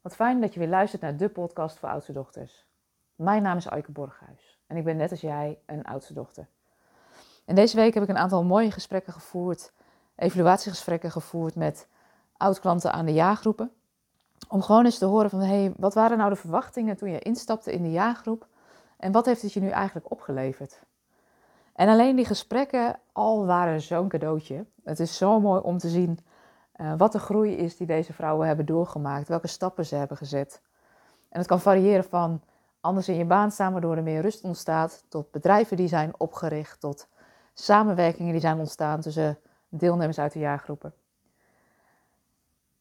Wat fijn dat je weer luistert naar de podcast voor oudste dochters. Mijn naam is Aike Borghuis en ik ben net als jij een oudste dochter. En deze week heb ik een aantal mooie gesprekken gevoerd, evaluatiegesprekken gevoerd met oud-klanten aan de jaargroepen. Om gewoon eens te horen van, hey, wat waren nou de verwachtingen toen je instapte in de jaargroep en wat heeft het je nu eigenlijk opgeleverd? En alleen die gesprekken al waren zo'n cadeautje. Het is zo mooi om te zien uh, wat de groei is die deze vrouwen hebben doorgemaakt, welke stappen ze hebben gezet. En het kan variëren van anders in je baan staan waardoor er meer rust ontstaat, tot bedrijven die zijn opgericht, tot samenwerkingen die zijn ontstaan tussen deelnemers uit de jaargroepen.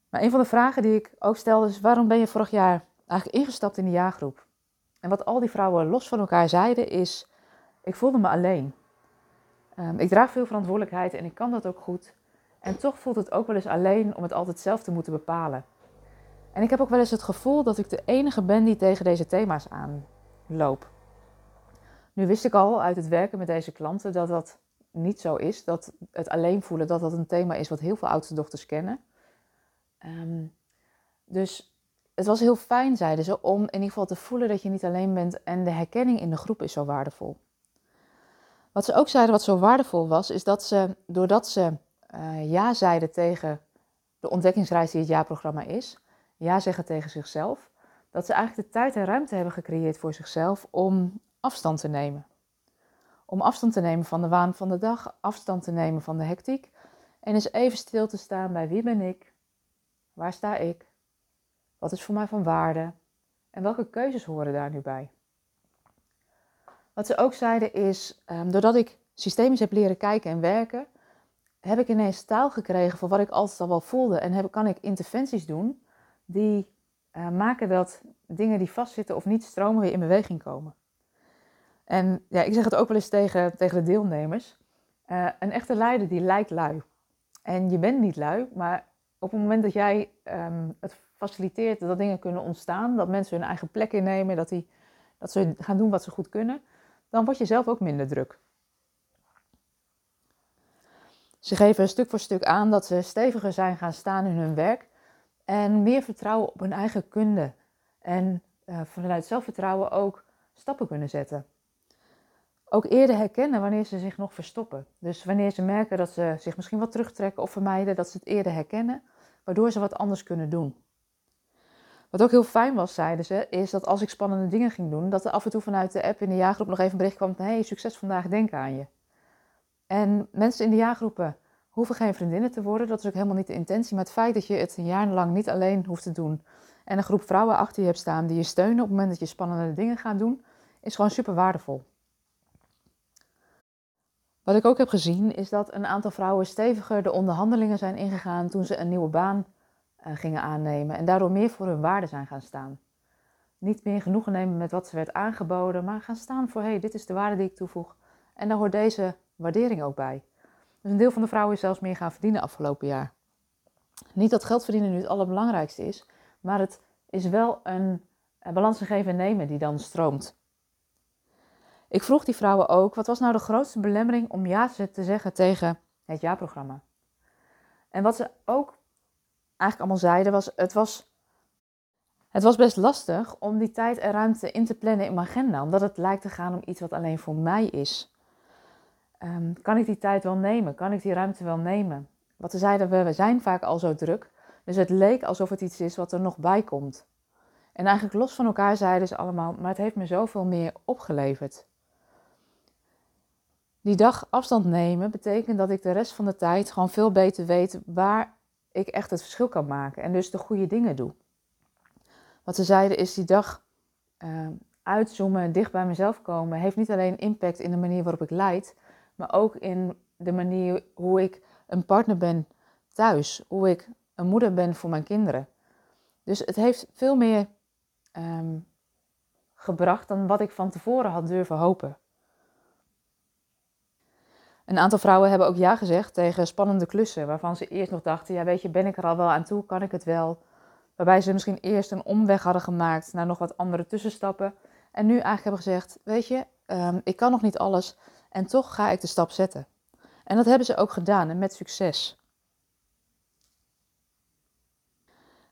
Maar een van de vragen die ik ook stelde is: waarom ben je vorig jaar eigenlijk ingestapt in de jaargroep? En wat al die vrouwen los van elkaar zeiden is: ik voelde me alleen. Um, ik draag veel verantwoordelijkheid en ik kan dat ook goed. En toch voelt het ook wel eens alleen om het altijd zelf te moeten bepalen. En ik heb ook wel eens het gevoel dat ik de enige ben die tegen deze thema's aanloop. Nu wist ik al uit het werken met deze klanten dat dat niet zo is. Dat het alleen voelen, dat dat een thema is wat heel veel oudste dochters kennen. Um, dus het was heel fijn, zeiden ze, om in ieder geval te voelen dat je niet alleen bent. En de herkenning in de groep is zo waardevol. Wat ze ook zeiden wat zo waardevol was, is dat ze, doordat ze uh, ja zeiden tegen de ontdekkingsreis die het jaarprogramma is, ja zeggen tegen zichzelf, dat ze eigenlijk de tijd en ruimte hebben gecreëerd voor zichzelf om afstand te nemen. Om afstand te nemen van de waan van de dag, afstand te nemen van de hectiek en eens even stil te staan bij wie ben ik, waar sta ik, wat is voor mij van waarde en welke keuzes horen daar nu bij. Wat ze ook zeiden is, um, doordat ik systemisch heb leren kijken en werken, heb ik ineens taal gekregen voor wat ik altijd al wel voelde. En heb, kan ik interventies doen die uh, maken dat dingen die vastzitten of niet stromen weer in beweging komen. En ja, ik zeg het ook wel eens tegen, tegen de deelnemers. Uh, een echte leider die lijkt lui. En je bent niet lui, maar op het moment dat jij um, het faciliteert dat dingen kunnen ontstaan, dat mensen hun eigen plek innemen, dat, die, dat ze gaan doen wat ze goed kunnen, dan word je zelf ook minder druk. Ze geven stuk voor stuk aan dat ze steviger zijn gaan staan in hun werk en meer vertrouwen op hun eigen kunde. En uh, vanuit zelfvertrouwen ook stappen kunnen zetten. Ook eerder herkennen wanneer ze zich nog verstoppen. Dus wanneer ze merken dat ze zich misschien wat terugtrekken of vermijden, dat ze het eerder herkennen, waardoor ze wat anders kunnen doen. Wat ook heel fijn was, zeiden ze, is dat als ik spannende dingen ging doen, dat er af en toe vanuit de app in de jaargroep nog even een bericht kwam van hey, succes vandaag, denk aan je. En mensen in de jaargroepen hoeven geen vriendinnen te worden. Dat is ook helemaal niet de intentie. Maar het feit dat je het een jaar lang niet alleen hoeft te doen. En een groep vrouwen achter je hebt staan die je steunen op het moment dat je spannende dingen gaat doen. Is gewoon super waardevol. Wat ik ook heb gezien is dat een aantal vrouwen steviger de onderhandelingen zijn ingegaan toen ze een nieuwe baan uh, gingen aannemen. En daardoor meer voor hun waarde zijn gaan staan. Niet meer genoegen nemen met wat ze werd aangeboden, maar gaan staan voor hé, hey, dit is de waarde die ik toevoeg. En daar hoort deze waardering ook bij. Dus een deel van de vrouwen is zelfs meer gaan verdienen afgelopen jaar. Niet dat geld verdienen nu het allerbelangrijkste is, maar het is wel een, balans geven en nemen die dan stroomt. Ik vroeg die vrouwen ook, wat was nou de grootste belemmering om ja te zeggen tegen het jaarprogramma? En wat ze ook eigenlijk allemaal zeiden was, het was, het was best lastig om die tijd en ruimte in te plannen in mijn agenda, omdat het lijkt te gaan om iets wat alleen voor mij is. Um, kan ik die tijd wel nemen? Kan ik die ruimte wel nemen? Wat ze zeiden, we, we zijn vaak al zo druk. Dus het leek alsof het iets is wat er nog bij komt. En eigenlijk los van elkaar zeiden ze allemaal, maar het heeft me zoveel meer opgeleverd. Die dag afstand nemen betekent dat ik de rest van de tijd gewoon veel beter weet waar ik echt het verschil kan maken. En dus de goede dingen doe. Wat ze zeiden is die dag uh, uitzoomen, dicht bij mezelf komen, heeft niet alleen impact in de manier waarop ik leid, maar ook in de manier hoe ik een partner ben thuis, hoe ik een moeder ben voor mijn kinderen. Dus het heeft veel meer um, gebracht dan wat ik van tevoren had durven hopen. Een aantal vrouwen hebben ook ja gezegd tegen spannende klussen, waarvan ze eerst nog dachten: ja, weet je, ben ik er al wel aan toe? Kan ik het wel? Waarbij ze misschien eerst een omweg hadden gemaakt naar nog wat andere tussenstappen. En nu eigenlijk hebben gezegd: weet je, um, ik kan nog niet alles, en toch ga ik de stap zetten. En dat hebben ze ook gedaan en met succes.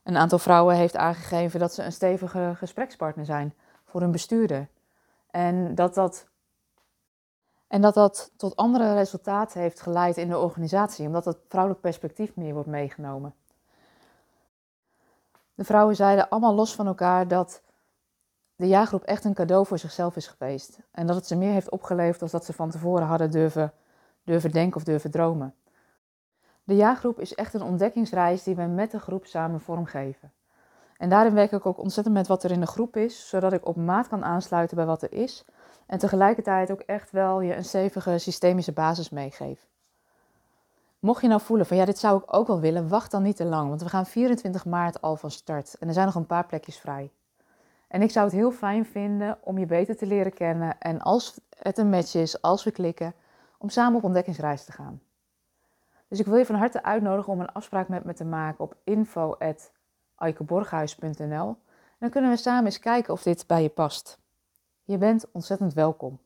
Een aantal vrouwen heeft aangegeven dat ze een stevige gesprekspartner zijn voor hun bestuurder. En dat dat, en dat, dat tot andere resultaten heeft geleid in de organisatie, omdat het vrouwelijk perspectief meer wordt meegenomen. De vrouwen zeiden allemaal los van elkaar dat de jaargroep echt een cadeau voor zichzelf is geweest. En dat het ze meer heeft opgeleverd dan dat ze van tevoren hadden durven, durven denken of durven dromen. De jaargroep is echt een ontdekkingsreis die we met de groep samen vormgeven. En daarin werk ik ook ontzettend met wat er in de groep is, zodat ik op maat kan aansluiten bij wat er is. En tegelijkertijd ook echt wel je een stevige systemische basis meegeef. Mocht je nou voelen van ja, dit zou ik ook wel willen, wacht dan niet te lang. Want we gaan 24 maart al van start en er zijn nog een paar plekjes vrij. En ik zou het heel fijn vinden om je beter te leren kennen. En als het een match is, als we klikken, om samen op ontdekkingsreis te gaan. Dus ik wil je van harte uitnodigen om een afspraak met me te maken op info.aikeborghuis.nl. Dan kunnen we samen eens kijken of dit bij je past. Je bent ontzettend welkom.